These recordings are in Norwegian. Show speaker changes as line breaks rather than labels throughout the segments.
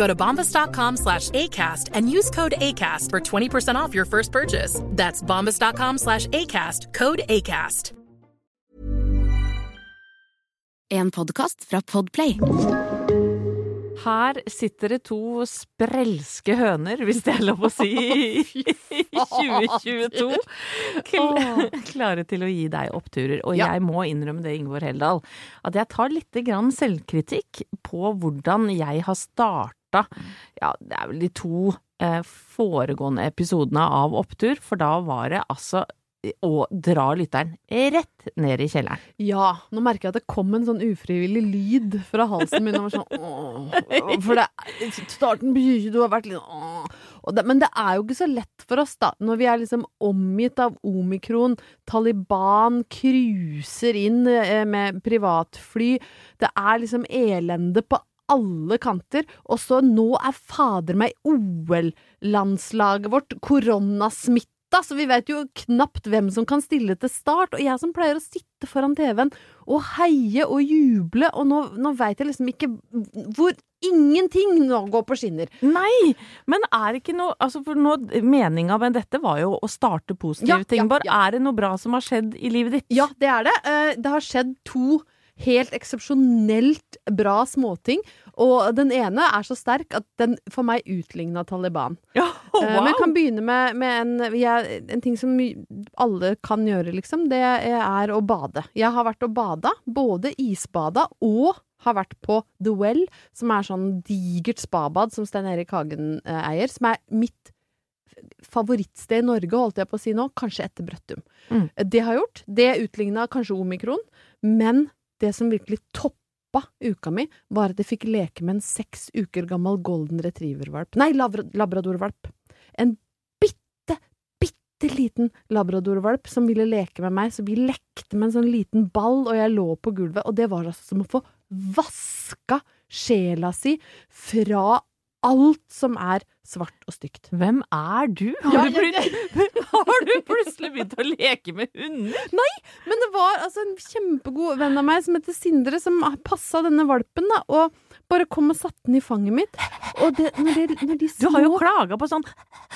Go to bombas.com slash ACAST and use code ACAST for 20% off your first purchase. That's bombas.com slash ACAST, code ACAST.
En podcast fra Podplay.
Her sitter det to sprelske høner, hvis det er lov å si, i 2022. Klare til å gi deg oppturer. Og jeg må innrømme det, Ingvor Heldal, at jeg tar litt grann selvkritikk på hvordan jeg har starta Ja, det er vel de to eh, foregående episodene av Opptur, for da var det altså å dra lytteren rett ned i kjelleren.
Ja, nå merker jeg at det kom en sånn ufrivillig lyd fra halsen min. Sånn, åh, for det, starten begynner, du har vært litt åh. Det, Men det er jo ikke så lett for oss, da, når vi er liksom omgitt av omikron, Taliban cruiser inn eh, med privatfly, det er liksom elende på alle kanter, og så nå er fader meg OL-landslaget vårt koronasmitta, så vi vet jo knapt hvem som kan stille til start. Og jeg som pleier å sitte foran TV-en og heie og juble, og nå, nå veit jeg liksom ikke hvor ingenting nå går på skinner.
Nei, men er ikke noe altså for nå, Meninga med dette var jo å starte positive
Ja,
ting.
ja, ja.
er det noe bra som har skjedd i livet ditt?
Ja, det er det. Eh, Det har skjedd to helt eksepsjonelt bra småting. Og den ene er så sterk at den for meg utligna Taliban.
Ja,
Eh, Men jeg kan begynne med, med en, jeg, en ting som alle kan gjøre, liksom. Det er å bade. Jeg har vært og bada. Både isbada og har vært på The Well, som er sånn digert spabad som Stein Erik Hagen eh, eier. Som er mitt favorittsted i Norge, holdt jeg på å si nå. Kanskje etter Brøttum.
Mm.
Det har gjort. Det utligna kanskje omikron. Men det som virkelig toppa uka mi, var at jeg fikk leke med en seks uker gammel golden retriever-valp. Nei, labradorvalp. En bitte, bitte liten labrador-valp som ville leke med meg. Så vi lekte med en sånn liten ball, og jeg lå på gulvet. Og det var altså som å få vaska sjela si fra alt som er svart og stygt.
Hvem er du? Har,
Ja,
du, plut- har du plutselig begynt å leke med hunder?
Men det var altså en kjempegod venn av meg som heter Sindre, som passa denne valpen, da, og bare kom og satte den i fanget mitt. Og det, når, de, når de
Du har jo
små
klaga på sånn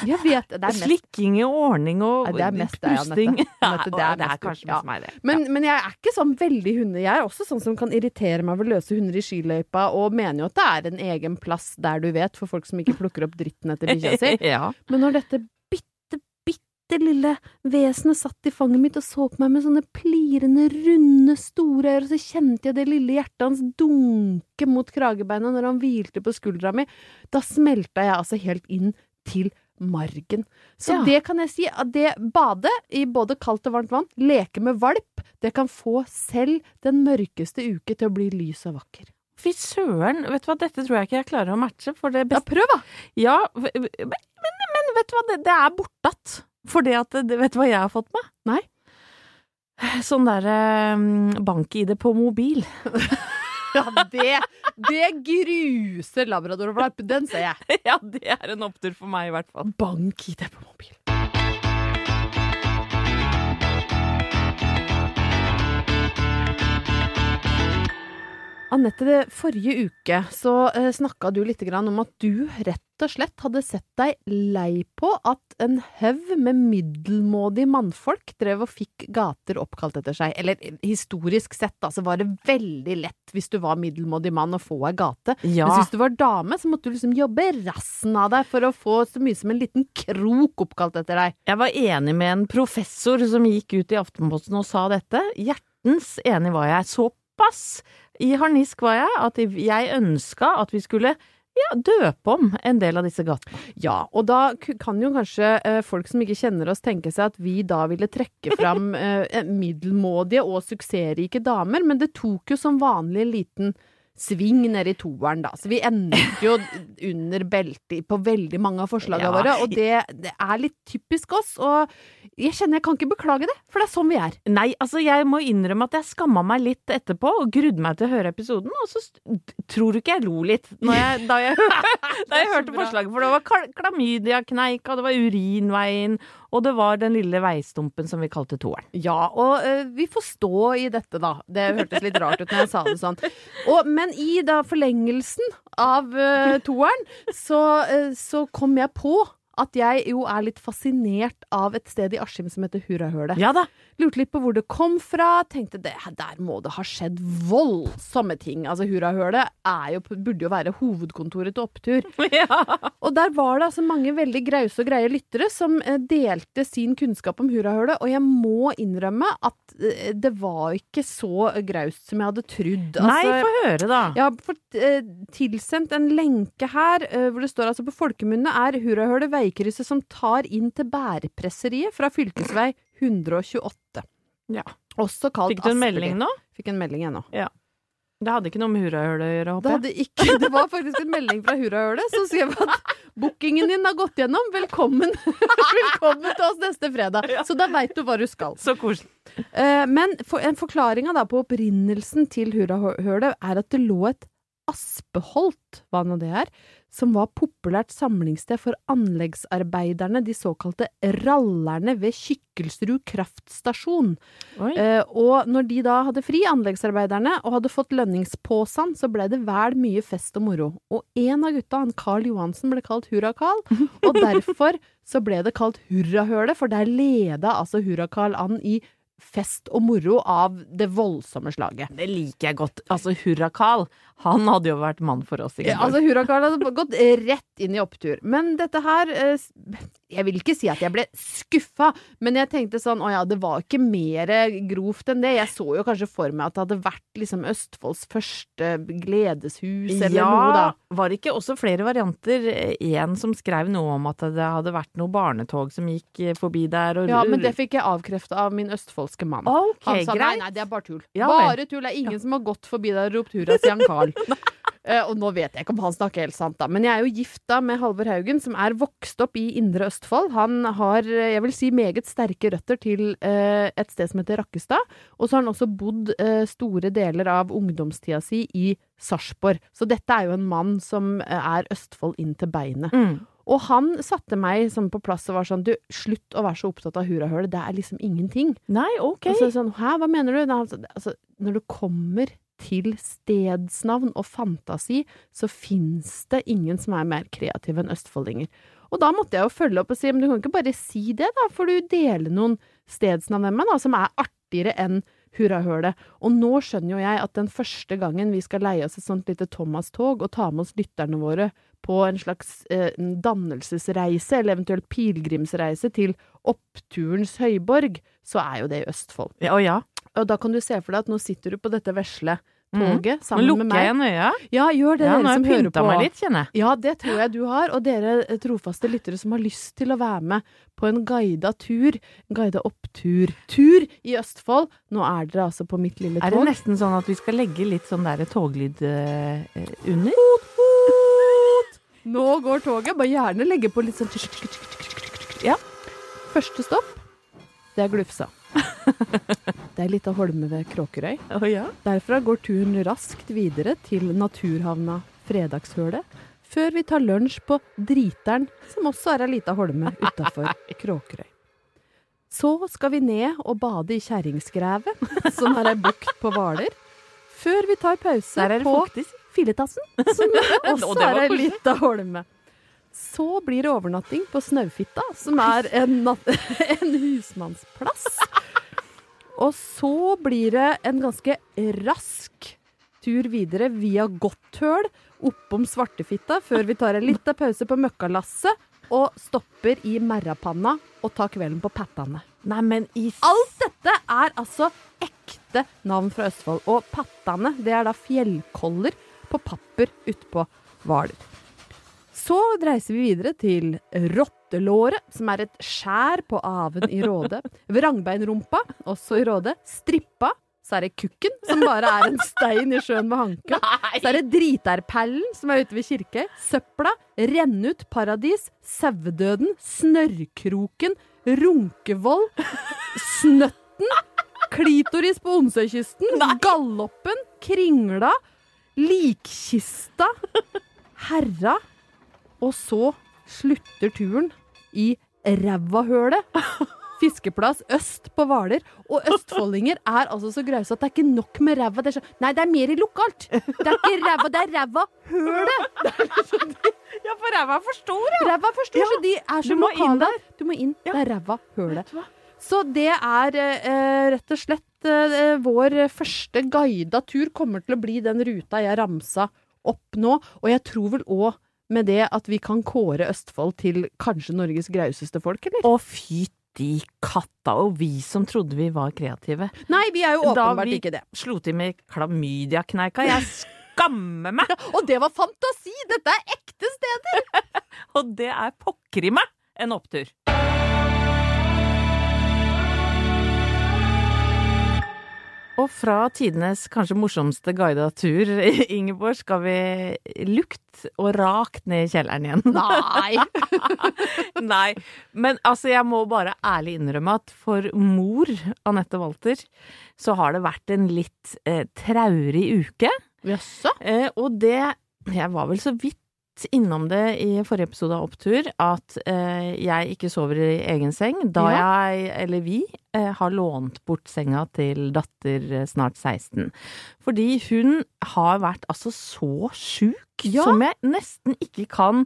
Jeg vet det. er mest
slikking i ordning og
pusting. det
Ja, det
det
det er kanskje
Ja.
meg, det.
Men, men jeg er ikke sånn veldig hunde. Jeg er også sånn som kan irritere meg over løse hunder i skiløypa, og mener jo at det er en egen plass der du vet, for folk som ikke plukker opp dritten etter bikkja si.
ja.
Men når dette bitte, bitte lille vesenet satt i fanget mitt og så på meg med sånne plirende, runde, store øyne, så kjente jeg det lille hjertet hans dunke mot kragebeina når han hvilte på skuldra mi, da smelta jeg altså helt inn til margen. Så
Ja.
det kan jeg si, at det bade i både kaldt og varmt vann, leke med valp, det kan få selv den mørkeste uke til å bli lys og vakker.
Fy søren, vet du hva, dette tror jeg ikke jeg klarer å matche. For det
Ja, prøv da!
Ja, men, men, men vet du hva, det, det er bortatt. For det at Vet du hva jeg har fått meg?
Nei.
Sånn derre eh, bank-ID på mobil.
Ja, det, det gruser labradorvalp, den ser jeg.
ja, det er en opptur for meg, i hvert fall.
Bank i det på mobil. Anette, forrige uke så uh, snakka du litt grann om at du rett og slett hadde sett deg lei på at en haug med middelmådige mannfolk drev og fikk gater oppkalt etter seg. Eller historisk sett, da, så var det veldig lett hvis du var middelmådig mann å få ei gate.
Ja.
Mens hvis du var dame, så måtte du liksom jobbe rassen av deg for å få så mye som en liten krok oppkalt etter deg.
Jeg var enig med en professor som gikk ut i Aftenposten og sa dette. Hjertens enig var jeg. Såpass i harnisk var jeg at jeg ønska at vi skulle ja, døpe om en del av disse gatene.
Ja, og da kan jo kanskje eh, folk som ikke kjenner oss tenke seg at vi da ville trekke fram eh, middelmådige og suksessrike damer, men det tok jo som vanlig en liten sving ned i toeren, da. Så vi endte jo under beltet på veldig mange av forslagene
Ja.
våre, og det, det er litt typisk oss. Og jeg kjenner jeg kan ikke beklage det, for det er sånn vi er.
Nei, altså jeg må innrømme at jeg skamma meg litt etterpå og grudde meg til å høre episoden, og så tror du ikke jeg lo litt når jeg, da jeg, da jeg hørte forslaget, for det var kal- klamydiakneika, det var urinveien, og det var den lille veistumpen som vi kalte toeren.
Ja, og uh, vi får stå i dette, da. Det hørtes litt rart ut når jeg sa det sånn. Og, men i da forlengelsen av uh, toeren, så, uh, så kom jeg på at jeg jo er litt fascinert av et sted i Askim som heter Hurrahølet.
Ja da.
Lurte litt på hvor det kom fra. Tenkte det, der må det ha skjedd voldsomme ting. Altså Hurrahølet burde jo være hovedkontoret til Opptur. Ja. Og der var det altså mange veldig grause og greie lyttere som eh, delte sin kunnskap om hurrahølet, og jeg må innrømme at eh, det var ikke så graust som jeg hadde trodd.
Nei,
Altså,
få høre, da.
jeg har fått eh, tilsendt en lenke her eh, hvor det står altså på folkemunne er Hurrahølet veikrysset som tar inn til bærepresseriet fra fylkesvei 128.
Ja.
Også kalt
Fikk du en
Aspeli.
melding nå?
Fikk en melding ennå.
Det hadde ikke noe med hurrahølet å gjøre,
Det,
håper jeg.
hadde ikke, det var faktisk en melding fra Hurrahølet som skrev at bookingen din har gått gjennom. Velkommen, Velkommen til oss neste fredag. Så da veit du hva du skal.
Så koselig.
Eh, men for, en forklaringa på opprinnelsen til Hurrahølet er at det lå et aspeholt, hva nå det er, som var populært samlingssted for anleggsarbeiderne, de såkalte rallerne ved Kykkelsrud kraftstasjon. Eh, og når de da hadde fri, anleggsarbeiderne, og hadde fått lønningspåsan, så ble det vel mye fest og moro. Og en av gutta, han Carl Johansen, ble kalt Hurra-Carl, og derfor så ble det kalt Hurrahølet, for der leda altså Hurra-Carl an i fest og moro av det voldsomme slaget.
Det liker jeg godt. Altså, Hurra-Carl, han hadde jo vært mann for oss.
Ja, altså Hurra-Carl hadde gått rett inn i opptur. Men dette her eh, Jeg vil ikke si at jeg ble skuffa, men jeg tenkte sånn å ja, det var ikke mer grovt enn det. Jeg så jo kanskje for meg at det hadde vært liksom Østfolds første gledeshus eller
ja,
noe, da.
var det ikke også flere varianter? En som skrev noe om at det hadde vært noe barnetog som gikk forbi der. Og
Ja, men det fikk jeg avkrefta av min østfoldske mann.
Okay,
Han sa nei,
greit.
nei, det er bare tull.
Ja
bare tull. Det er ingen som har gått forbi der og ropt hurra, til Jan Carl. Eh, og nå vet jeg ikke om han snakker helt sant, da. Men jeg er jo gift da med Halvor Haugen, som er vokst opp i Indre Østfold. Han har, eh, jeg vil si, meget sterke røtter til uh, et sted som heter Rakkestad. Og så har han også bodd uh, store deler av ungdomstida si i Sarpsborg. Så dette er jo en mann som er Østfold inn til beinet.
Mm.
Og han satte meg sånn på plass og var sånn Du, slutt å være så opptatt av hurrahølet. Det er liksom ingenting.
Nei, ok.
Og så sånn, Hæ, hva mener du? Altså, når du kommer til stedsnavn og fantasi, så fins det ingen som er mer kreative enn østfoldinger. Og da måtte jeg jo følge opp og si, men du kan ikke bare si det, da, får du dele noen stedsnavn med meg, da, som er artigere enn Hurrahølet. Og nå skjønner jo jeg at den første gangen vi skal leie oss et sånt lite Thomas-tog og ta med oss lytterne våre på en slags eh, dannelsesreise, eller eventuelt pilegrimsreise til oppturens høyborg, så er jo det i Østfold.
Ja, og ja.
Og da kan du se for deg at nå sitter du på dette vesle toget
mm.
sammen med meg.
Nå lukker jeg igjen øya.
Ja, gjør det,
Ja, nå
dere
har
som
jeg
hører
pynta
på.
meg litt, kjenner jeg.
Ja, det tror jeg du har. Og dere eh, trofaste lyttere som har lyst til å være med på en guida tur, en guida opptur, tur i Østfold. Nå er dere altså på mitt lille tog.
Er det nesten sånn at vi skal legge litt sånn der toglyd under? Hot, hot!
Nå går toget. Bare gjerne legge på litt sånn
Ja.
Første stopp, det er Glufsa. Det er litt av holme ved Kråkerøy.
Oh, ja.
Derfra går turen raskt videre til naturhavna Fredagshølet, før vi tar lunsj på Driteren, som også er ei lita holme utafor Kråkerøy. Så skal vi ned og bade i Kjerringskrevet, som er ei bukt på Hvaler, før vi tar pause på
faktisk.
Filetassen, som også
Og
er ei lita holme. Så blir det overnatting på Snaufitta, som er en, en husmannsplass. Og så blir det en ganske rask tur videre via Godthøl oppom Svartefitta, før vi tar en liten pause på Møkkalasset og stopper i Merrapanna og tar kvelden på Pattane.
Nei, men i
Alt dette er altså ekte navn fra Østfold. Og pattane, det er da fjellkoller på papper utpå Hvaler. Så reiser vi videre til Rottelåret, som er et skjær på Aven i Råde. Vrangbeinrumpa, også i Råde. Strippa, så er det Kukken, som bare er en stein i sjøen ved Hanka. Så er det driterperlen, som er ute ved kirke. Søpla, Rennut, Paradis, Sauedøden, Snørrkroken, Runkevoll, Snøtten, Klitoris på Onsøykysten, Galloppen, Kringla, Likkista, Herra, og så slutter turen i Rævahølet. Fiskeplass øst på Hvaler. Og østfoldinger er altså så grause at det er ikke nok med ræva. Det er Nei, det er mer i lokalt. Det er ikke ræva, det er rævahølet.
Ja, for ræva er for stor,
Ræva er for stor, så de er så lokale. Du må inn. Det er rævahølet. Så det er eh, rett og slett eh, vår første guida tur kommer til å bli den ruta jeg ramsa opp nå. Og jeg tror vel òg med det at vi kan kåre Østfold til kanskje Norges grauseste folk, eller?
Å, fytti katta, og vi som trodde vi var kreative.
Nei, vi er jo åpenbart ikke det.
Da slo til med klamydiakneika. Jeg skammer meg!
Og det var fantasi! Dette er ekte steder!
Og det er pokker i meg en opptur. Og fra tidenes kanskje morsomste guida tur, Ingeborg, skal vi lukt og rakt ned i kjelleren igjen.
Nei!
Nei, men altså jeg må bare ærlig innrømme at for mor, Anette Walter, så har det vært en litt eh, traurig uke.
Jaså?
Eh, og det Jeg var vel så vidt innom det i forrige episode av Opptur, at eh, jeg ikke sover i egen seng da jeg, eller vi, eh, har lånt bort senga til datter eh, snart 16. Fordi hun har vært altså så sjuk
Ja.
som jeg nesten ikke kan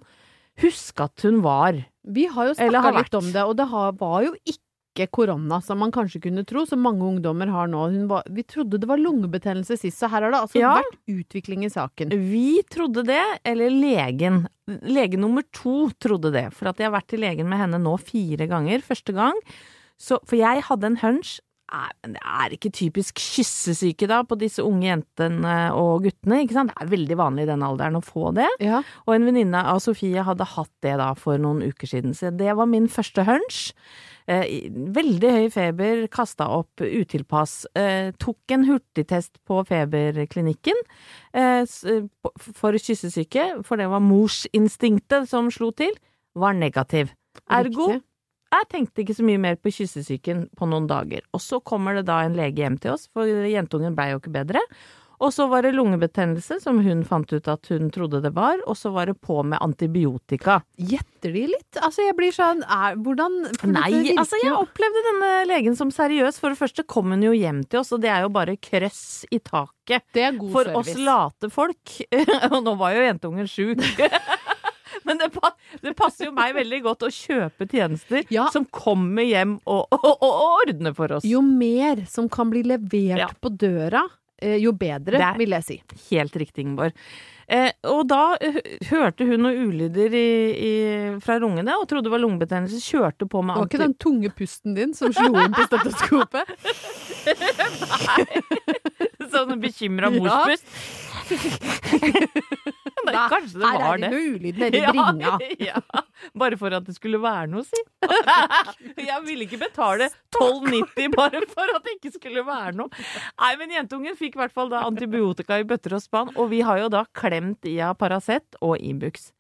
huske at hun var.
Vi har jo snakka litt om det, og det har, var jo ikke korona, som man kanskje kunne tro, som mange ungdommer har nå. Var, vi trodde det var lungebetennelse sist, så her har det altså
Ja.
vært utvikling i saken.
Vi trodde det, eller legen. Lege nummer to trodde det, for at jeg har vært til legen med henne nå fire ganger. Første gang. Så, for jeg hadde en hunch. Men det er ikke typisk kyssesyke da på disse unge jentene og guttene, ikke sant? Det er veldig vanlig i den alderen å få det.
Ja.
Og en venninne av Sofie hadde hatt det da for noen uker siden, så det var min første hunch. Eh, veldig høy feber, kasta opp utilpass. Eh, tok en hurtigtest på feberklinikken eh, for kyssesyke, for det var morsinstinktet som slo til, var negativ. Ergo jeg tenkte ikke så mye mer på kyssesyken på noen dager. Og så kommer det da en lege hjem til oss, for jentungen blei jo ikke bedre. Og så var det lungebetennelse, som hun fant ut at hun trodde det var, og så var det på med antibiotika.
Gjetter de litt? Altså, jeg blir sånn er, Hvordan
Nei, altså jeg opplevde denne legen som seriøs. For det første kom hun jo hjem til oss, og det er jo bare krøss i taket.
Det er god
For
service.
oss late folk. Og nå var jo jentungen sjuk. Men det, det passer jo meg veldig godt å kjøpe tjenester
Ja.
som kommer hjem og, og, og, ordner for oss.
Jo mer som kan bli levert
Ja.
på døra, jo bedre, vil jeg si.
Helt riktig, Ingeborg. Eh, og da hørte hun noen ulyder i, i, fra lungene og trodde det var lungebetennelse. Kjørte på med
Det var ikke den tunge pusten din som slo inn på stetoskopet?
sånn bekymra
Ja.
Nei, kanskje det
Her
var
er det
det.
noe ulyd nedi bringa.
ja, bare for at det skulle være noe, si. Jeg ville ikke betale 12,90 bare for at det ikke skulle være noe. Nei, men jentungen fikk i hvert fall da antibiotika i bøtter og spann, og vi har jo da klemt i av Paracet og Ibux.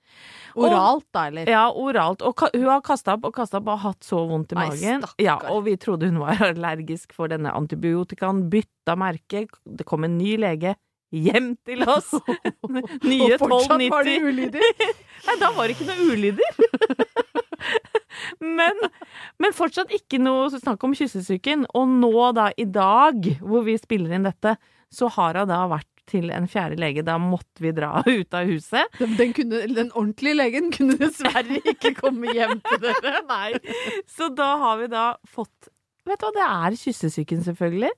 Oralt, da, eller?
Ja, oralt. Og hun har kasta opp og kasta opp og hatt så vondt i magen. Ja, og vi trodde hun var allergisk for denne antibiotikaen. Bytta merke. Det kom en ny lege hjem til oss. Nye
Og fortsatt var det
1290.
ulyder.
Nei, da var det ikke noe ulyder. Men, men fortsatt ikke noe snakk om kyssesyken. Og nå da, i dag, hvor vi spiller inn dette, så har hun da vært til en fjerde lege. Da måtte vi dra ut av huset.
Den, den, kunne, den ordentlige legen kunne dessverre ikke komme hjem til dere.
Nei. Så da har vi da fått Vet du hva, det er kyssesyken, selvfølgelig.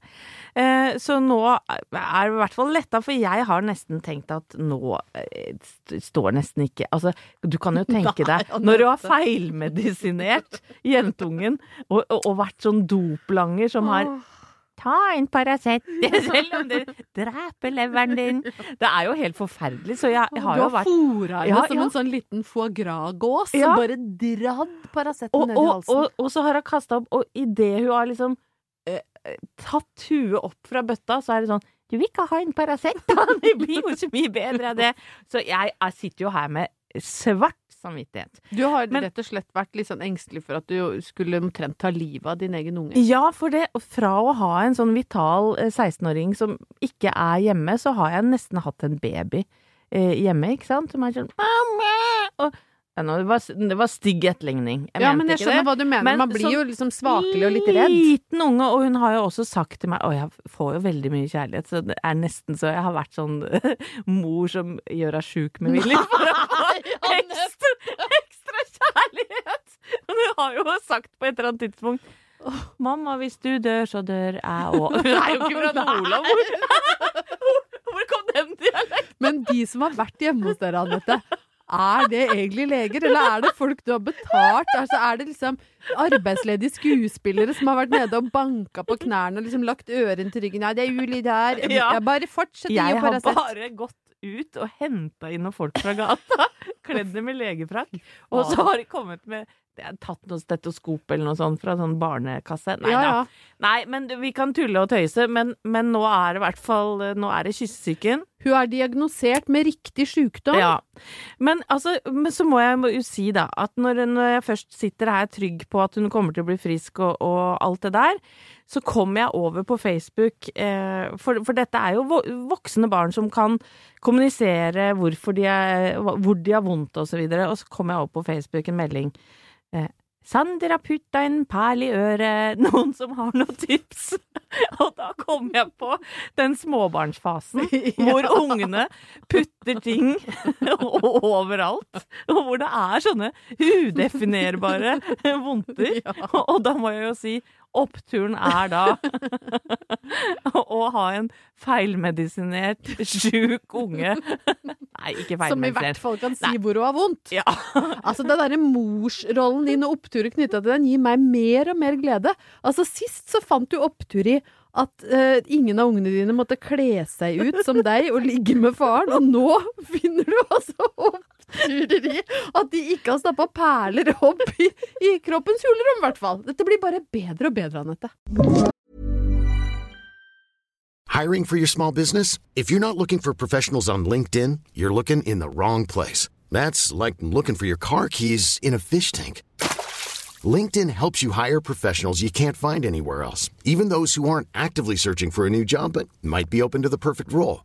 Eh, så nå er det i hvert fall letta, for jeg har nesten tenkt at nå eh, står nesten ikke Altså, du kan jo tenke deg Når du har feilmedisinert jentungen og, og, og vært sånn doplanger som har Ta en Paracet, selv om det dreper leveren din. Det er jo helt forferdelig, så jeg, jeg har
du
jo
har
vært
fora henne
Ja,
som
ja.
en sånn liten foie gras-gås
Ja.
bare dratt Paraceten ned i halsen.
og, og så har hun kasta opp, og idet hun har liksom eh, eh, tatt huet opp fra bøtta, så er det sånn Du vil ikke ha en Paracet, da? Det blir jo så mye bedre av det. Så jeg, jeg sitter jo her med svart samvittighet.
Du har
Men-
rett og slett vært litt sånn engstelig for at du skulle omtrent ta livet av din egen unge.
Ja, for det, fra å ha en sånn vital eh, 16-åring som ikke er hjemme, så har jeg nesten hatt en baby eh, hjemme, ikke sant? Som er sånn Mamma! Og, det, var, det var stygg etterligning. Jeg
ja, men jeg skjønner
det.
hva du mener.
Men
Man blir
sånn
jo liksom svakelig og litt redd.
Liten unge, og hun har jo også sagt til meg Og jeg får jo veldig mye kjærlighet, så det er nesten så jeg har vært sånn mor som gjør deg sjuk med vilje for å få ekstra, ekstra kjærlighet. Men hun har jo sagt på et eller annet tidspunkt Mamma, hvis du dør, så dør jeg òg. Hun er jo ikke fra Nordland. Hvor, hvor kom den dialekten?
Men de som har vært hjemme hos dere, Anette, er det egentlig leger, eller er det folk du har betalt? Altså, er det liksom arbeidsledige skuespillere som har vært nede og banka på knærne og liksom lagt øren til ryggen? Ja, det er ulyd her.
Ja.
Bare fortsett
Jeg har
Paracet.
bare gått ut og henta inn noen folk fra gata, kledd i legefrakk, og så har de kommet med tatt noe stetoskop eller noe sånt fra sånn barnekasse. Nei
Ja,
da.
ja.
Nei, men vi kan tulle og tøyse, men, men nå er det i hvert fall Nå er det kyssesyken.
Hun er diagnosert med riktig sykdom.
Ja. Men, altså, men så må jeg jo si, da, at når, når jeg først sitter her trygg på at hun kommer til å bli frisk og, og alt det der, så kommer jeg over på Facebook, eh, for, for dette er jo vo- voksne barn som kan kommunisere hvorfor de er, hvor de har vondt og så videre, og så kommer jeg over på Facebook en melding. Eh, Sander har putta en perl i øret, noen som har noen tips? Og da kom jeg på den småbarnsfasen hvor ungene putter ting overalt, og hvor det er sånne udefinerbare vondter. Og da må jeg jo si oppturen er da å ha en feilmedisinert, sjuk unge Nei, ikke feilmedisinert.
Som i hvert fall kan si
Nei.
hvor hun har vondt.
Ja.
Altså, den derre morsrollen din og oppturer knytta til den gir meg mer og mer glede. Altså, sist så fant du opptur i at uh, ingen av ungene dine måtte kle seg ut som deg og ligge med faren, og nå finner du altså oppturer i at de ikke har stappa perler opp i, i kroppens hulrom, i hvert fall. Dette blir bare bedre og bedre, Anette.
Hiring for your small business? If you're not looking for professionals on LinkedIn, you're looking in the wrong place. That's like looking for your car keys in a fish tank. LinkedIn helps you hire professionals you can't find anywhere else, even those who aren't actively searching for a new job but might be open to the perfect role.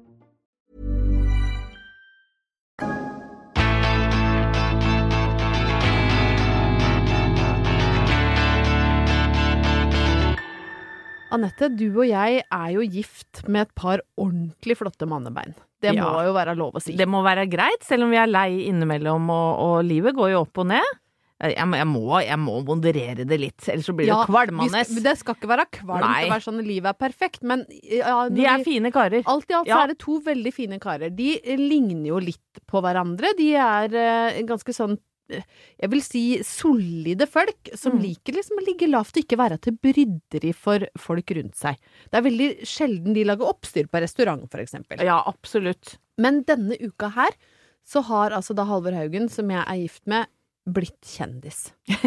Anette, du og jeg er jo gift med et par ordentlig flotte mannebein. Det må
Ja.
jo være lov å si.
Det må være greit, selv om vi er lei innimellom, og, og livet går jo opp og ned. Jeg, jeg, må, jeg må moderere det litt, ellers så blir det
Ja,
kvalmende.
det skal ikke være kvalmt
Nei.
å være sånn livet er perfekt, men ja,
De er fine karer.
Alt i alt
Ja.
så er det to veldig fine karer. De eh, ligner jo litt på hverandre. De er uh, ganske sånn eh, jeg vil si solide folk som
Mm.
liker liksom å ligge lavt og ikke være til bryderi for folk rundt seg. Det er veldig sjelden de lager oppstyr på restaurant, for eksempel.
Ja, absolutt.
Men denne uka her så har altså da Halvor Haugen, som jeg er gift med, blitt kjendis.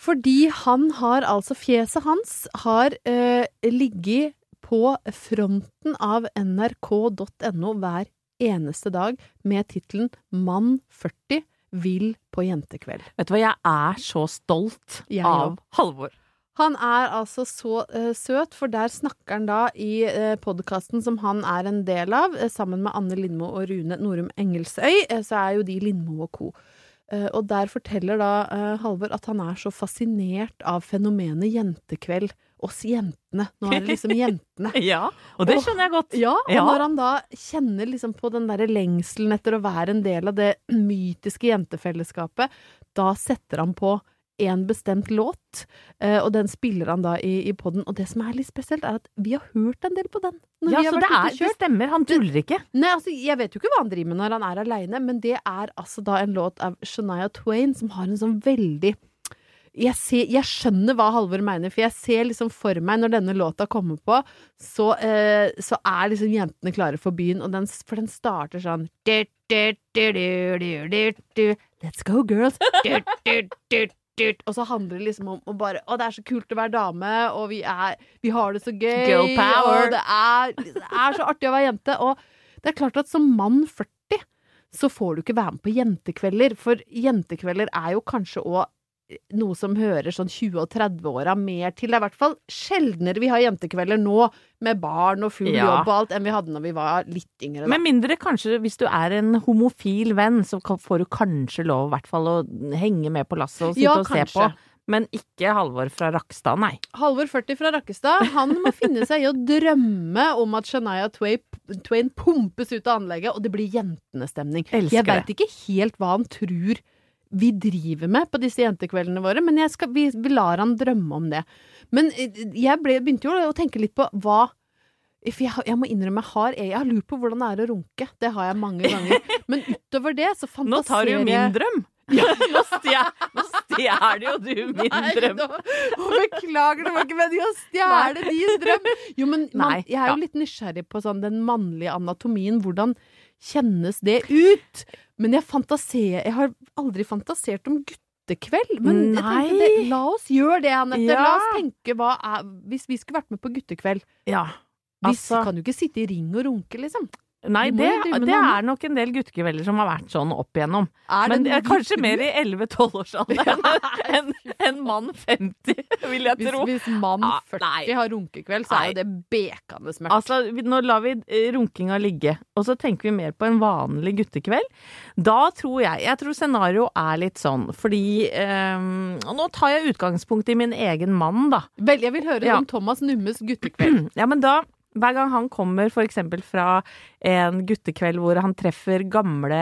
Fordi han har altså Fjeset hans har eh, ligget på fronten av nrk.no hver eneste dag med tittelen 'Mann 40 vil på jentekveld'.
Vet du hva, jeg er så stolt
Jeg
av
også.
Halvor.
Han er altså så uh, søt, for der snakker han da i uh, podkasten som han er en del av, uh, sammen med Anne Lindmo og Rune Norum Engelsøy, uh, så er jo de Lindmo og co. Eh, og der forteller da eh, Halvor at han er så fascinert av fenomenet jentekveld. Oss jentene. Nå er det liksom jentene.
Ja, og det skjønner jeg godt.
Ja, og
Ja.
når han da kjenner liksom på den derre lengselen etter å være en del av det mytiske jentefellesskapet, da setter han på en bestemt låt, eh, og den spiller han da i, i poden. Og det som er litt spesielt, er at vi har hørt en del på den.
Ja, så det, er, det stemmer, han tuller ikke.
Nei, altså, jeg vet jo ikke hva han driver med når han er aleine, men det er altså da en låt av Shania Twain som har en sånn veldig jeg, ser, jeg skjønner hva Halvor mener, for jeg ser liksom for meg når denne låta kommer på, så, eh, så er liksom jentene klare for byen, og den, for den starter sånn. Let's go, girls! Og så handler det liksom om å bare Å, det er så kult å være dame, og vi er Vi har det så gøy,
Girl power.
og det er, det er så artig å være jente. Og det er klart at som mann 40 så får du ikke være med på jentekvelder, for jentekvelder er jo kanskje òg noe som hører sånn 20- og 30-åra mer til. Det er i hvert fall sjeldnere vi har jentekvelder nå, med barn og full
Ja.
jobb og alt, enn vi hadde når vi var litt yngre. Da.
Med mindre kanskje hvis du er en homofil venn, så får du kanskje lov i hvert fall å henge med på lasset og sitte
Ja,
og se
kanskje.
på. Men ikke Halvor fra Rakstad, nei.
Halvor 40 fra Rakkestad, han må finne seg i å drømme om at Shania Twain, Twain pumpes ut av anlegget, og det blir jentenestemning. Jeg veit ikke helt hva han tror vi driver med på disse jentekveldene våre, men jeg skal, vi, vi lar han drømme om det. Men eh, jeg ble, begynte jo å tenke litt på hva for jeg, jeg må innrømme, jeg har, jeg har lurt på hvordan det er å runke. Det har jeg mange ganger. Men utover det, så fantaserer
Nå tar du jo min drøm! stjel, nå stjeler jo du min
Nei,
drøm.
nå- beklager, det var ikke meningen å stjele din drøm. Jo, men man, jeg er jo litt nysgjerrig på sånn den mannlige anatomien. Hvordan kjennes det ut? Men jeg Jeg har aldri fantasert om guttekveld. Men jeg tenkte det, la oss gjøre det, Anette.
Ja.
La oss tenke hva er Hvis vi skulle vært med på guttekveld
Ja.
Vi
Altså-
kan jo ikke sitte i ring og runke, liksom.
Nei, det, det er nok en del guttekvelder som har vært sånn opp igjennom. Men kanskje mer i 11-12-årsalderen enn en mann 50, vil jeg tro.
hvis mann
Ah,
40
nei.
har runkekveld, så er jo det bekende mørkt.
Altså, nå lar vi eh, runkinga ligge, og så tenker vi mer på en vanlig guttekveld. Da tror jeg Jeg tror scenarioet er litt sånn, fordi um, nå tar jeg utgangspunkt i min egen mann, da.
Vel, jeg vil høre
Ja.
om Thomas Nummes guttekveld.
Ja, men da hver gang han kommer eksempel fra en guttekveld hvor han treffer gamle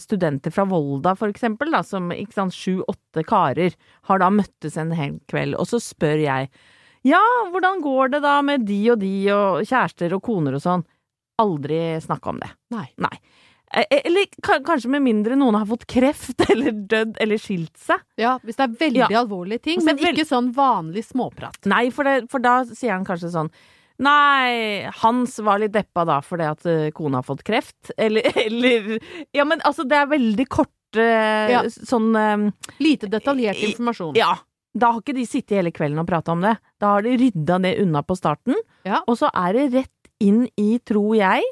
studenter fra Volda eksempel, som sju-åtte karer har da møttes en hel kveld, og så spør jeg ja, hvordan går det da med de og de og kjærester og koner og sånn? Aldri snakke om det.
Nei.
Nei. Eh, Eller kanskje med mindre noen har fått kreft eller dødd eller skilt seg.
Ja, hvis det er veldig
Ja.
alvorlige ting, men ikke sånn vanlig småprat.
Nei, for, det, for da sier han kanskje sånn Nei, Hans var litt deppa da fordi at eh, kona har fått kreft. Eller, eller Ja, men altså, det er veldig kort eh,
Ja.
sånn um,
Lite detaljert informasjon.
Ja. Da har ikke de sittet hele kvelden og prata om det. Da har de rydda det unna på starten.
Ja.
Og så er det rett inn i, tror jeg,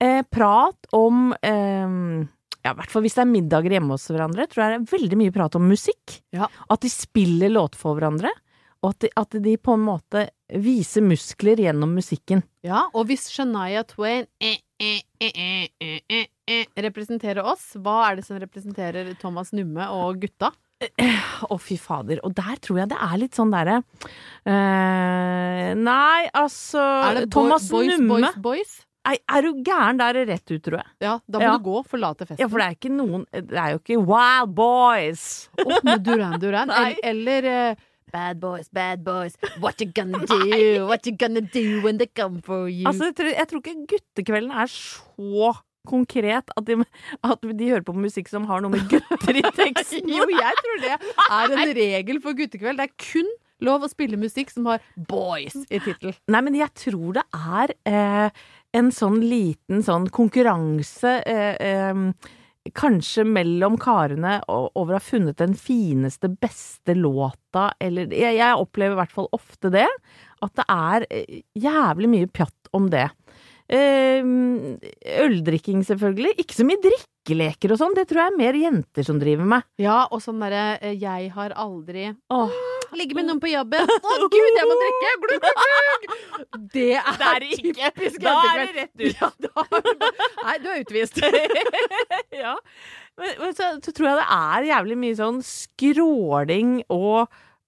eh, prat om eh, ja, i hvert fall hvis det er middager hjemme hos hverandre, tror jeg det er veldig mye prat om musikk.
Ja.
At de spiller låt for hverandre. Og at de, at de på en måte viser muskler gjennom musikken.
Ja, og hvis Shania Twain eh, eh, eh, eh, eh, eh, representerer oss, hva er det som representerer Thomas Numme og gutta?
Å, fy fader. Og der tror jeg det er litt sånn derre uh, Nei, altså
Er det
Thomas
boys,
Numme.
boys, boys?
Nei, er du gæren? Da er det rett ut, tror jeg.
Ja, da må
Ja.
du gå. og Forlate festen.
Ja, for det er ikke noen Det er jo ikke Wild Boys!
Opp med Duran Duran. Eller, eller Bad boys, bad boys, what you gonna do? What you gonna do when they come for you?
Altså, jeg tror, jeg tror ikke guttekvelden er så konkret at de, at de hører på musikk som har noe med gutter i teksten.
jo, jeg tror det er en regel for guttekveld. Det er kun lov å spille musikk som har boys i tittel.
Nei, men jeg tror det er eh, en sånn liten sånn konkurranse eh, eh, Kanskje mellom karene over å ha funnet den fineste, beste låta, eller Jeg, jeg opplever i hvert fall ofte det. At det er eh, jævlig mye pjatt om det. Eh, øldrikking, selvfølgelig. Ikke så mye drikkeleker og sånn. Det tror jeg er mer jenter som driver med.
Ja, og sånn derre eh, Jeg har aldri
Åh.
Ligge med noen på jobben. Å gud, jeg må drikke! Glugg, glugg, glugg! Det er,
Det er ikke-
typisk
da er det rett ut.
Ja, da det Nei, du er utvist.
ja. Men, men så, så tror jeg det er jævlig mye sånn skråling og,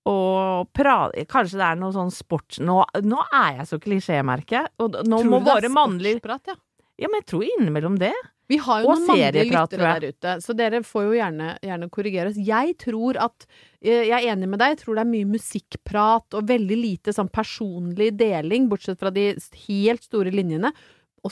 og prate Kanskje det er noe sånn sports... Nå, nå er jeg så klisjé, merker jeg. Og nå
Tror
må mannlig
sportsprat, ja?
Ja, men jeg tror innimellom det.
Vi har jo
Og
noen mannlige lyttere der ute, så dere får jo gjerne, gjerne korrigere oss. Jeg tror at eh, Jeg er enig med deg, jeg tror det er mye musikkprat og veldig lite sånn personlig deling, bortsett fra de helt store linjene.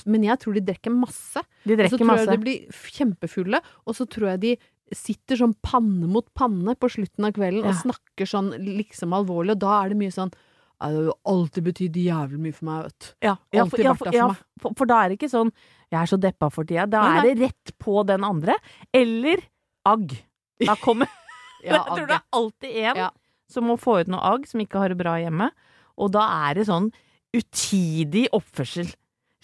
Men jeg tror de drikker masse.
De
Og så tror
masse.
jeg de blir kjempefulle, og så tror jeg de sitter sånn panne mot panne på slutten av kvelden og snakker sånn liksom alvorlig, og da er det mye sånn Det har alltid betydd jævlig mye for meg, vet du.
Ja, ja, for, ja, for, ja, for, for da er det ikke sånn 'jeg er så deppa for tida'. Da
Nei,
er det rett på den andre. Eller agg. Da kommer
Ja,
Jeg tror det er alltid en
Ja.
som må få ut noe agg, som ikke har det bra hjemme. Og da er det sånn utidig oppførsel.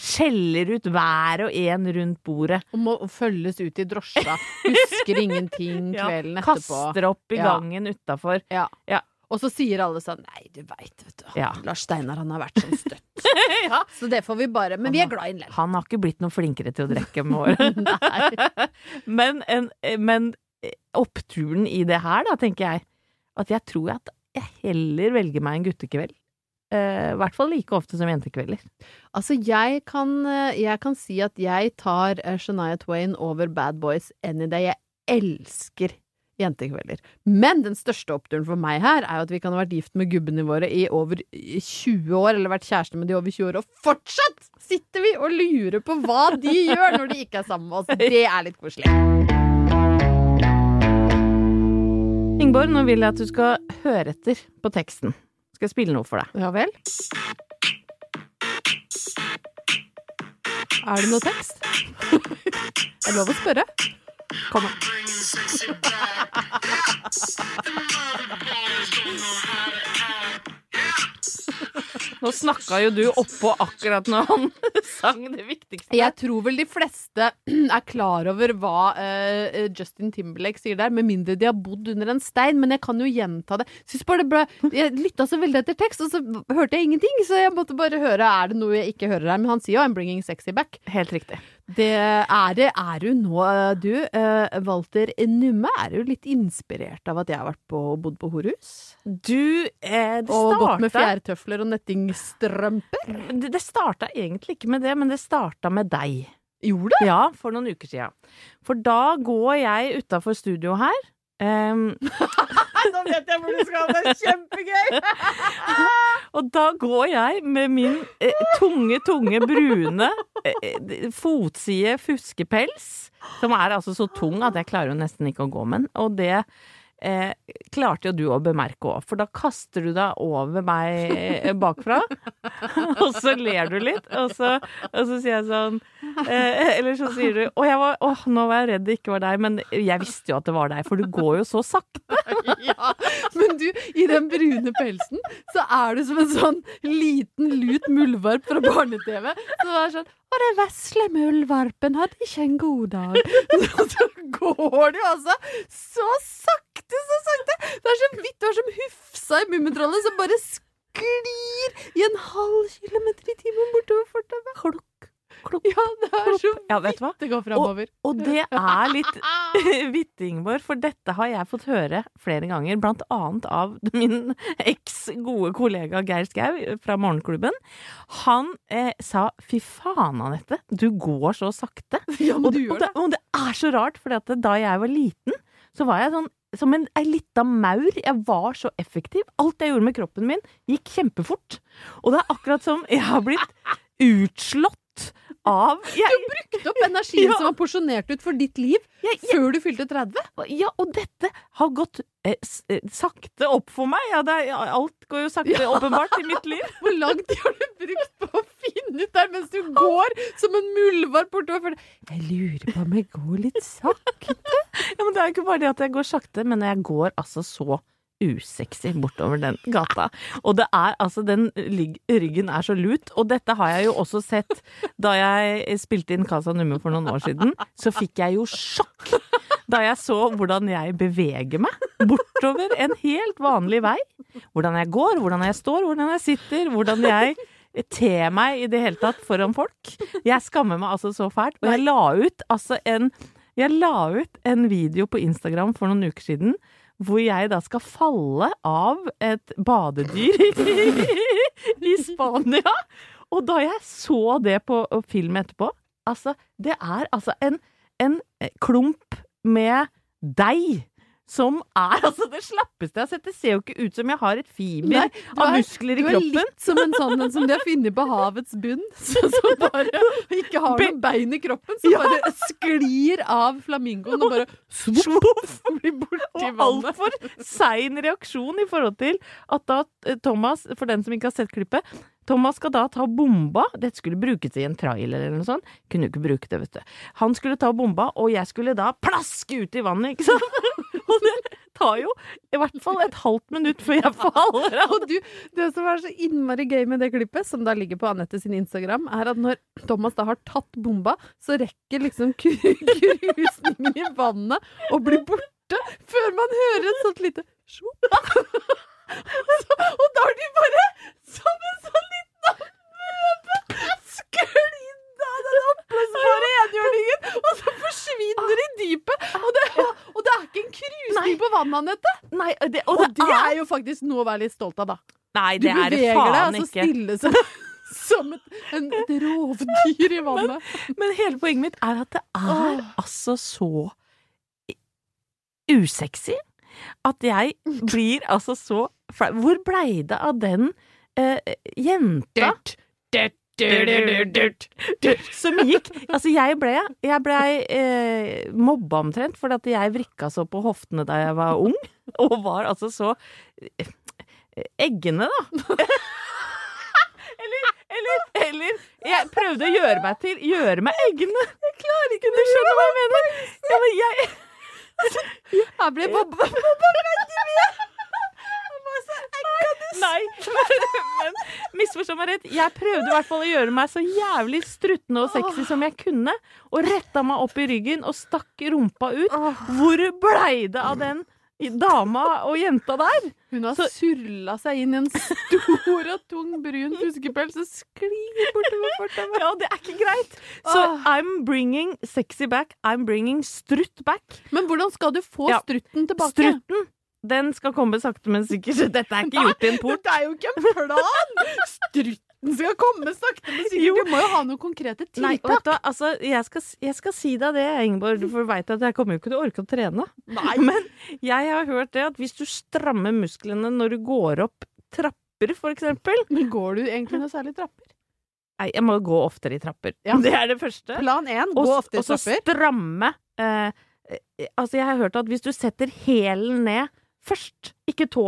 Skjeller ut hver og en rundt bordet.
Og må følges ut i drosja. Husker ingenting
Ja,
kvelden etterpå.
Kaster opp i
Ja.
gangen utafor.
Ja.
Ja.
Og så sier alle sånn Nei, du veit, vet du.
Ja.
Lars Steinar, han har vært sånn støtt.
Ja.
Så det får vi bare Men vi er glad i ham.
Han har ikke blitt noe flinkere til å drikke med året. men, en, men oppturen i det her, da, tenker jeg, at jeg tror at jeg heller velger meg en guttekveld. Eh, I hvert fall like ofte som jentekvelder.
Altså, jeg kan, eh, jeg kan si at jeg tar eh, Shania Twain over Bad Boys any day. Jeg elsker jentekvelder. Men den største oppturen for meg her er jo at vi kan ha vært gift med gubbene våre i over 20 år, eller vært kjæreste med de over 20 år, og fortsatt sitter vi og lurer på hva de gjør når de ikke er sammen med oss. Det er litt koselig.
Ingeborg, nå vil jeg at du skal høre etter på teksten. Skal jeg spille noe for deg?
Ja vel? Er det noe tekst? Er det lov å spørre? Kom an.
Nå snakka jo du oppå akkurat når han sang det viktigste.
Jeg tror vel de fleste er klar over hva uh, Justin Timberlake sier der, med mindre de har bodd under en stein. Men jeg kan jo gjenta det. Det ble, jeg lytta så veldig etter tekst, og så hørte jeg ingenting. Så jeg måtte bare høre er det noe jeg ikke hører her. Men han sier jo 'I'm bringing sexy back'.
Helt riktig.
Det er det er du nå, eh, du. eh, Walter Numme, er du litt inspirert av at jeg har vært på bodd på Horus
Du, eh, det
Og gått med fjærtøfler og nettingstrømper?
Det, det starta egentlig ikke med det, men det starta med deg.
Gjorde det?
Ja, for noen uker siden. For da går jeg utafor studio her. Um...
Nå vet jeg hvor du skal, det er kjempegøy!
og da går jeg med min eh, tunge, tunge, brune fotside fuskepels, som er altså så tung at jeg klarer jo nesten ikke å gå med den. Og det eh, klarte jo du å bemerke òg, for da kaster du deg over meg eh, bakfra, og så ler du litt, og så, og så sier jeg sånn eh, Eller så sier du Å, var, åh, nå var jeg redd det ikke var deg, men jeg visste jo at det var deg, for du går jo så sakte.
Ja, men du, i den brune pelsen så er du som en sånn liten lut muldvarp fra barne-TV. Så det er sånn og den vesle muldvarpen hadde ikke en god dag. Så, går du altså så sakte, så sakte. Det er så vidt du er som Hufsa i Mummitrollet som bare sklir i en halv kilometer i timen bortover fortauet. Klokk,
klokk,
Ja, det er så
Ja, vet du hva?
det går framover.
Og det er litt vittig, Ingeborg, for dette har jeg fått høre flere ganger, blant annet av min eks gode kollega Geir Skau fra Morgenklubben. Han eh, sa 'fy faen, Anette, du går så sakte'.
Ja, men
og,
du
og,
gjør
det, og det er så rart, for da jeg var liten, så var jeg sånn som en ei lita maur. Jeg var så effektiv. Alt jeg gjorde med kroppen min, gikk kjempefort. Og det er akkurat som jeg har blitt utslått av jeg,
Brukte opp energien
Ja.
som var porsjonert ut for ditt liv
jeg, jeg,
før du fylte 30.
Ja, og dette har gått eh, eh, sakte opp for meg. Ja, det er, alt går jo sakte,
Ja.
åpenbart, i mitt liv.
Hvor lang tid har du brukt på å finne ut der mens du går som en muldvarp bortover? Jeg lurer på om jeg går litt sakte.
Ja, men Det er jo ikke bare det at jeg går sakte, men jeg går altså så usexy bortover den gata. Og det er altså Den ryggen er så lut. Og dette har jeg jo også sett da jeg spilte inn Casa Nummer for noen år siden. Så fikk jeg jo sjokk da jeg så hvordan jeg beveger meg bortover en helt vanlig vei. Hvordan jeg går, hvordan jeg står, hvordan jeg sitter, hvordan jeg ter meg i det hele tatt foran folk. Jeg skammer meg altså så fælt. Og jeg la ut altså en jeg la ut en video på Instagram for noen uker siden hvor jeg da skal falle av et badedyr i Spania. Og da jeg så det på film etterpå Altså, det er altså en, en klump med deig. Som er altså det slappeste jeg har sett. Det ser jo ikke ut som jeg har et fiber
Nei,
av
er-
muskler i kroppen.
Du er litt som en sånn en som de har funnet på havets bunn. Som bare ikke har noen bein i kroppen. Som
Ja.
bare sklir av flamingoen og bare svoff, blir borti
Og
vannet.
altfor sein reaksjon i forhold til at da eh, Thomas, for den som ikke har sett klippet Thomas skal da ta bomba. Dette skulle brukes i en trailer eller noe sånt. Kunne jo ikke bruke det, vet du. Han skulle ta bomba, og jeg skulle da plaske ut i vannet, ikke sant? Og det tar jo i hvert fall et halvt minutt før jeg faller av.
Og du, det som er så innmari gøy med det klippet, som da ligger på Anette sin Instagram, er at når Thomas da har tatt bomba, så rekker liksom krusningen i vannet å bli borte før man hører et sånt lite sjopp. Og da har de bare, som en sånn liten amøbe, av den oppblåsbare og så forsvinner de i dypet. Og det, og det er ikke en krusning på vannet, Anette.
Nei, det,
Og det er jo faktisk noe å være litt stolt av, da.
Nei,
Du
det er det
beveger deg altså stille som, som et, en, et rovdyr i vannet.
Men hele poenget mitt er at det er
Åh.
altså så usexy at jeg blir altså så flau. Hvor blei det av den eh, jenta som gikk Altså, jeg ble, jeg ble eh, mobba omtrent fordi at jeg vrikka så på hoftene da jeg var ung, og var altså så eh, eggende, da. eller, eller, eller Jeg prøvde å gjøre meg til Gjøre meg eggene. Jeg klarer ikke Du skjønner hva jeg mener? Jeg, jeg
Jeg ble mobba.
Nei, men, misforstå meg rett. Jeg prøvde i hvert fall å gjøre meg så jævlig struttende og sexy som jeg kunne, og retta meg opp i ryggen og stakk rumpa ut. Hvor blei det av den dama og jenta der?
Hun har
Så-
surla seg inn i en stor og tung brun fuskepels og sklir bortover fortauet.
Ja, det er ikke greit. Så. I'm bringing sexy back. I'm bringing strutt back.
Men hvordan skal du få
Ja.
strutten tilbake?
Strutten, den skal komme sakte, men sikkert. Dette er ikke gjort i en port.
Det er jo ikke en plan! Strutten skal komme sakte, men sikkert. Du må jo ha noen konkrete tiltak.
Nei, du, altså, jeg skal, jeg skal si deg det, Ingeborg, for du veit at jeg kommer jo ikke til å orke å trene.
Nei.
Men jeg har hørt det at hvis du strammer musklene når du går opp trapper, for eksempel
Men går du egentlig noe særlig trapper?
Nei, jeg må gå oftere i trapper.
Ja.
Det er det første.
Plan én, gå oftere i trapper.
og så stramme eh, eh, Altså, jeg har hørt at hvis du setter hælen ned først, ikke tå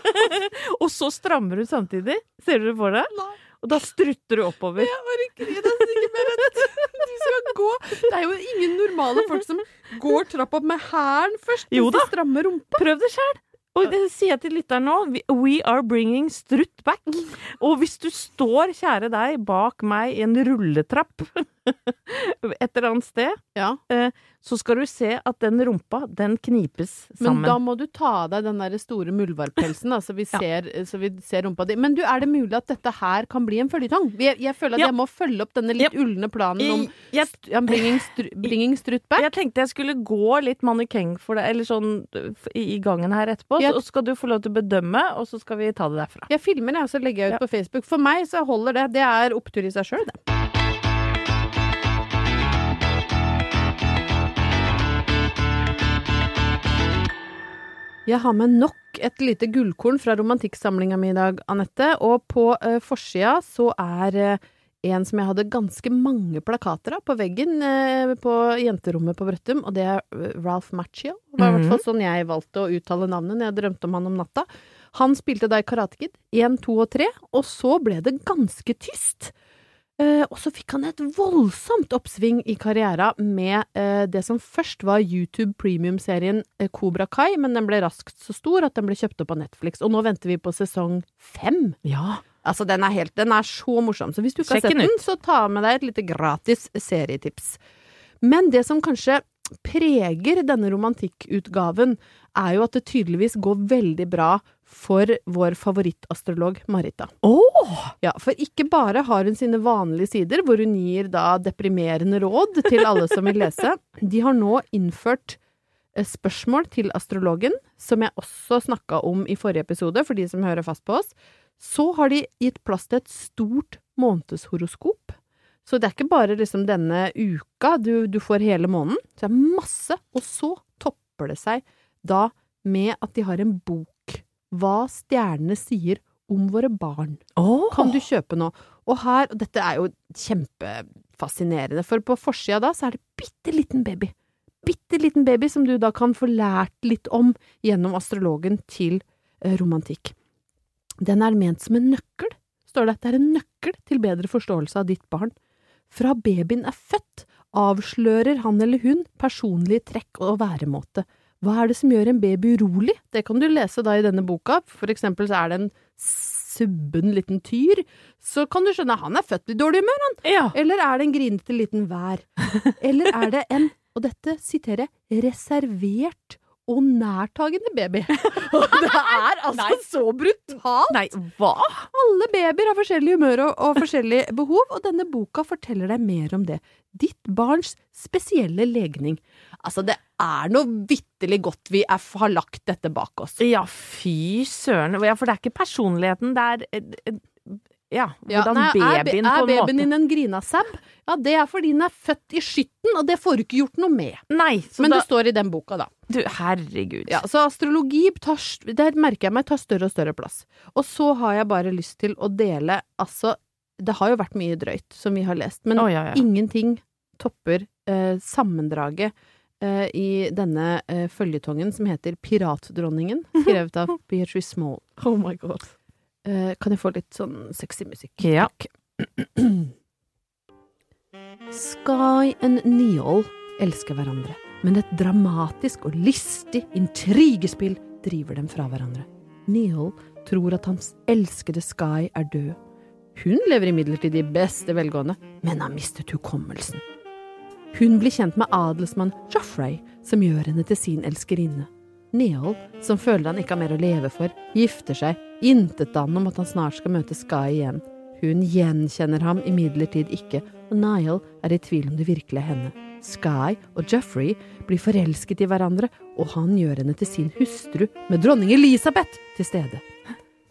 Og så strammer du samtidig, ser du det for deg?
Nei.
Og da strutter du oppover.
Jeg orker ikke mer at du skal gå. Det er jo ingen normale folk som går trapp opp med hælen først,
Jo da.
strammer rumpa.
Prøv det sjæl. Og det sier jeg til lytteren nå. we- We are bringing strutt back. Og hvis du står, kjære deg, bak meg i en rulletrapp et eller annet sted,
Ja.
så skal du se at den rumpa, den knipes sammen.
Men da må du ta av deg den der store muldvarppelsen, så vi,
Ja.
ser, så vi ser rumpa di. Men du, er det mulig at dette her kan bli en føljetong? Jeg, jeg føler at
Ja.
jeg må følge opp denne litt ulne planen om
jeg,
jeg, bringing, stru, bringing strut back.
jeg tenkte jeg skulle gå litt mannekeng for deg, eller sånn i i gangen her etterpå, så skal du få lov til å bedømme, og så skal vi ta det derfra.
Jeg filmer jeg, og så legger jeg ut på Facebook. For meg så holder det. Det er opptur i seg sjøl, det. Jeg har med nok et lite gullkorn fra romantikksamlinga mi i dag, Anette. Og på uh, forsida så er uh, en som jeg hadde ganske mange plakater av på veggen uh, på jenterommet på Brøttum, og det er Ralph Macchio. Det var i hvert fall sånn jeg valgte å uttale navnet når jeg drømte om han om natta. Han spilte da i Karate Kid 1, 2 og 3, og så ble det ganske tyst. Eh, og så fikk han et voldsomt oppsving i karriera med eh, det som først var YouTube premium-serien eh, Cobra Kai, men den ble raskt så stor at den ble kjøpt opp av Netflix. Og nå venter vi på sesong fem.
Ja.
Altså, den er helt Den er så morsom. Så hvis du ikke har sett
den
ut. så ta med deg et lite gratis serietips. Men det som kanskje preger denne romantikkutgaven, er jo at det tydeligvis går veldig bra for vår favorittastrolog Marita.
Åh!
Ja, for ikke bare har hun sine vanlige sider, hvor hun gir da deprimerende råd til alle som vil lese. De har nå innført eh, spørsmål til astrologen, som jeg også snakka om i forrige episode, for de som hører fast på oss. Så har de gitt plass til et stort månedshoroskop. Så det er ikke bare liksom denne uka du, du får hele måneden, så det er masse. Og så topper det seg da med at de har en bok, Hva stjernene sier om våre barn
Oh.
kan du kjøpe nå. Og her, og dette er jo kjempefascinerende, for på forsida da så er det bitte liten baby. Bitte liten baby som du da kan få lært litt om gjennom astrologen til eh, romantikk. Den er ment som en nøkkel, står det. Det er en nøkkel til bedre forståelse av ditt barn. Fra babyen er født, avslører han eller hun personlige trekk og væremåte. Hva er det som gjør en baby urolig? Det kan du lese da i denne boka. For eksempel så er det en subben liten tyr. Så kan du skjønne han er født i dårlig humør, han.
Ja.
Eller er det en grinete liten vær? Eller er det en, og dette siterer jeg, reservert og nærtagende baby? Og det er altså
Nei.
så brutalt!
Nei, hva?
Alle babyer har forskjellig humør og, og forskjellige behov, og denne boka forteller deg mer om det. Ditt barns spesielle legning. Altså, det er noe vitterlig godt vi er, har lagt dette bak oss.
Ja, fy søren. Ja, for det er ikke personligheten, det er ja, hvordan Ja,
Ja,
hvordan
nei, er,
babyen
er
på en
babyen
måte
din en grinasab? Ja, det er fordi den er født i skytten, og det får du ikke gjort noe med.
Nei, så
Men
da
det står i den boka, da.
Du, herregud.
Ja, så astrologi tar, der merker jeg meg tar større og større plass. Og så har jeg bare lyst til å dele, altså Det har jo vært mye drøyt som vi har lest, men
oh, ja, ja.
ingenting topper eh, sammendraget eh, i denne uh, føljetongen som heter Piratdronningen, skrevet av Beatrice Small.
Oh my god.
Uh, kan jeg få litt sånn sexy musikk?
Ja.
Sky and Neol elsker hverandre, men et dramatisk og listig intrigespill driver dem fra hverandre. Neol tror at hans elskede Sky er død. Hun lever imidlertid i beste velgående, men har mistet hukommelsen. Hun blir kjent med adelsmann Joffrey, som gjør henne til sin elskerinne. Neol, som føler han ikke har mer å leve for, gifter seg, intetanende om at han snart skal møte Sky igjen. Hun gjenkjenner ham imidlertid ikke, og Niall er i tvil om det virkelig er henne. Sky og Joffrey blir forelsket i hverandre, og han gjør henne til sin hustru, med dronning Elisabeth til stede.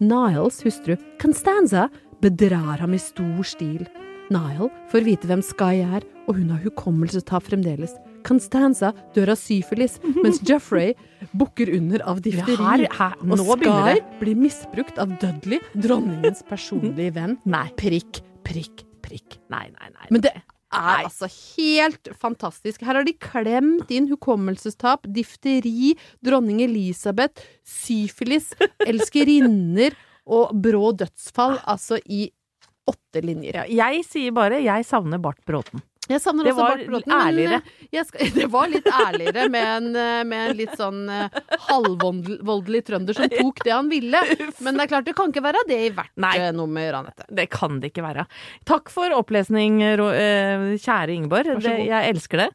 Niles hustru, Constanza, bedrar ham i stor stil. Niall får vite hvem Sky er, og hun har hukommelsestap fremdeles. Constanza dør av syfilis, mens Jeffrey bukker under av difteri.
Ja, her- her-
og Sky blir misbrukt av Dudley, dronningens personlige venn.
Nei.
Prikk, prikk, prikk.
Nei, nei, nei.
Men det er altså helt fantastisk. Her har de klemt inn hukommelsestap, difteri, dronning Elisabeth, syfilis, elskerinner og brå dødsfall, altså i åtte linjer.
Jeg sier bare jeg savner Bart Bråten.
Jeg savner også Bart Bråten.
ærligere.
jeg skal, det var litt ærligere med en, eh, med en litt sånn eh, halvvoldelig trønder som tok det han ville. Men det er klart, det kan ikke være det i hvert
Nei.
eh, nummer, Anette.
Det kan det ikke være. Takk for opplesning, kjære Ingeborg. Det, jeg elsker det.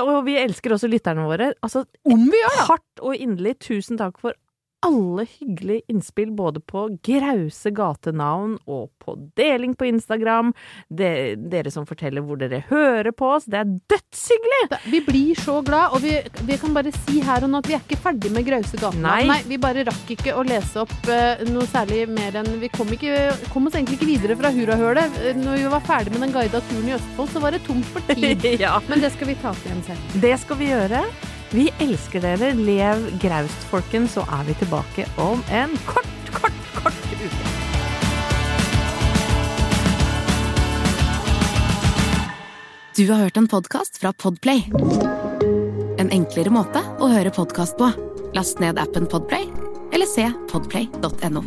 Og vi elsker også lytterne våre. Altså,
Om vi gjør det!
hardt og inderlig tusen takk for alle hyggelige innspill, både på grause gatenavn og på deling på Instagram. Det, dere som forteller hvor dere hører på oss. Det er dødshyggelig!
Vi blir så glad, og vi, vi kan bare si her og nå at vi er ikke ferdig med Grause gatenavn.
Nei.
vi bare rakk ikke å lese opp uh, noe særlig mer enn Vi kom, ikke, kom oss egentlig ikke videre fra Hurrahølet. Eh, Når vi var ferdig med den guida turen i Østfold, så var det tomt for tid.
ja.
Men det skal vi ta til igjen selv.
Det skal vi gjøre. Vi elsker dere. Lev graust, folkens, så er vi tilbake om en kort, kort, kort uke.
Du har hørt en podkast fra Podplay. En enklere måte å høre podkast på. Last ned appen Podplay, eller se podplay.no.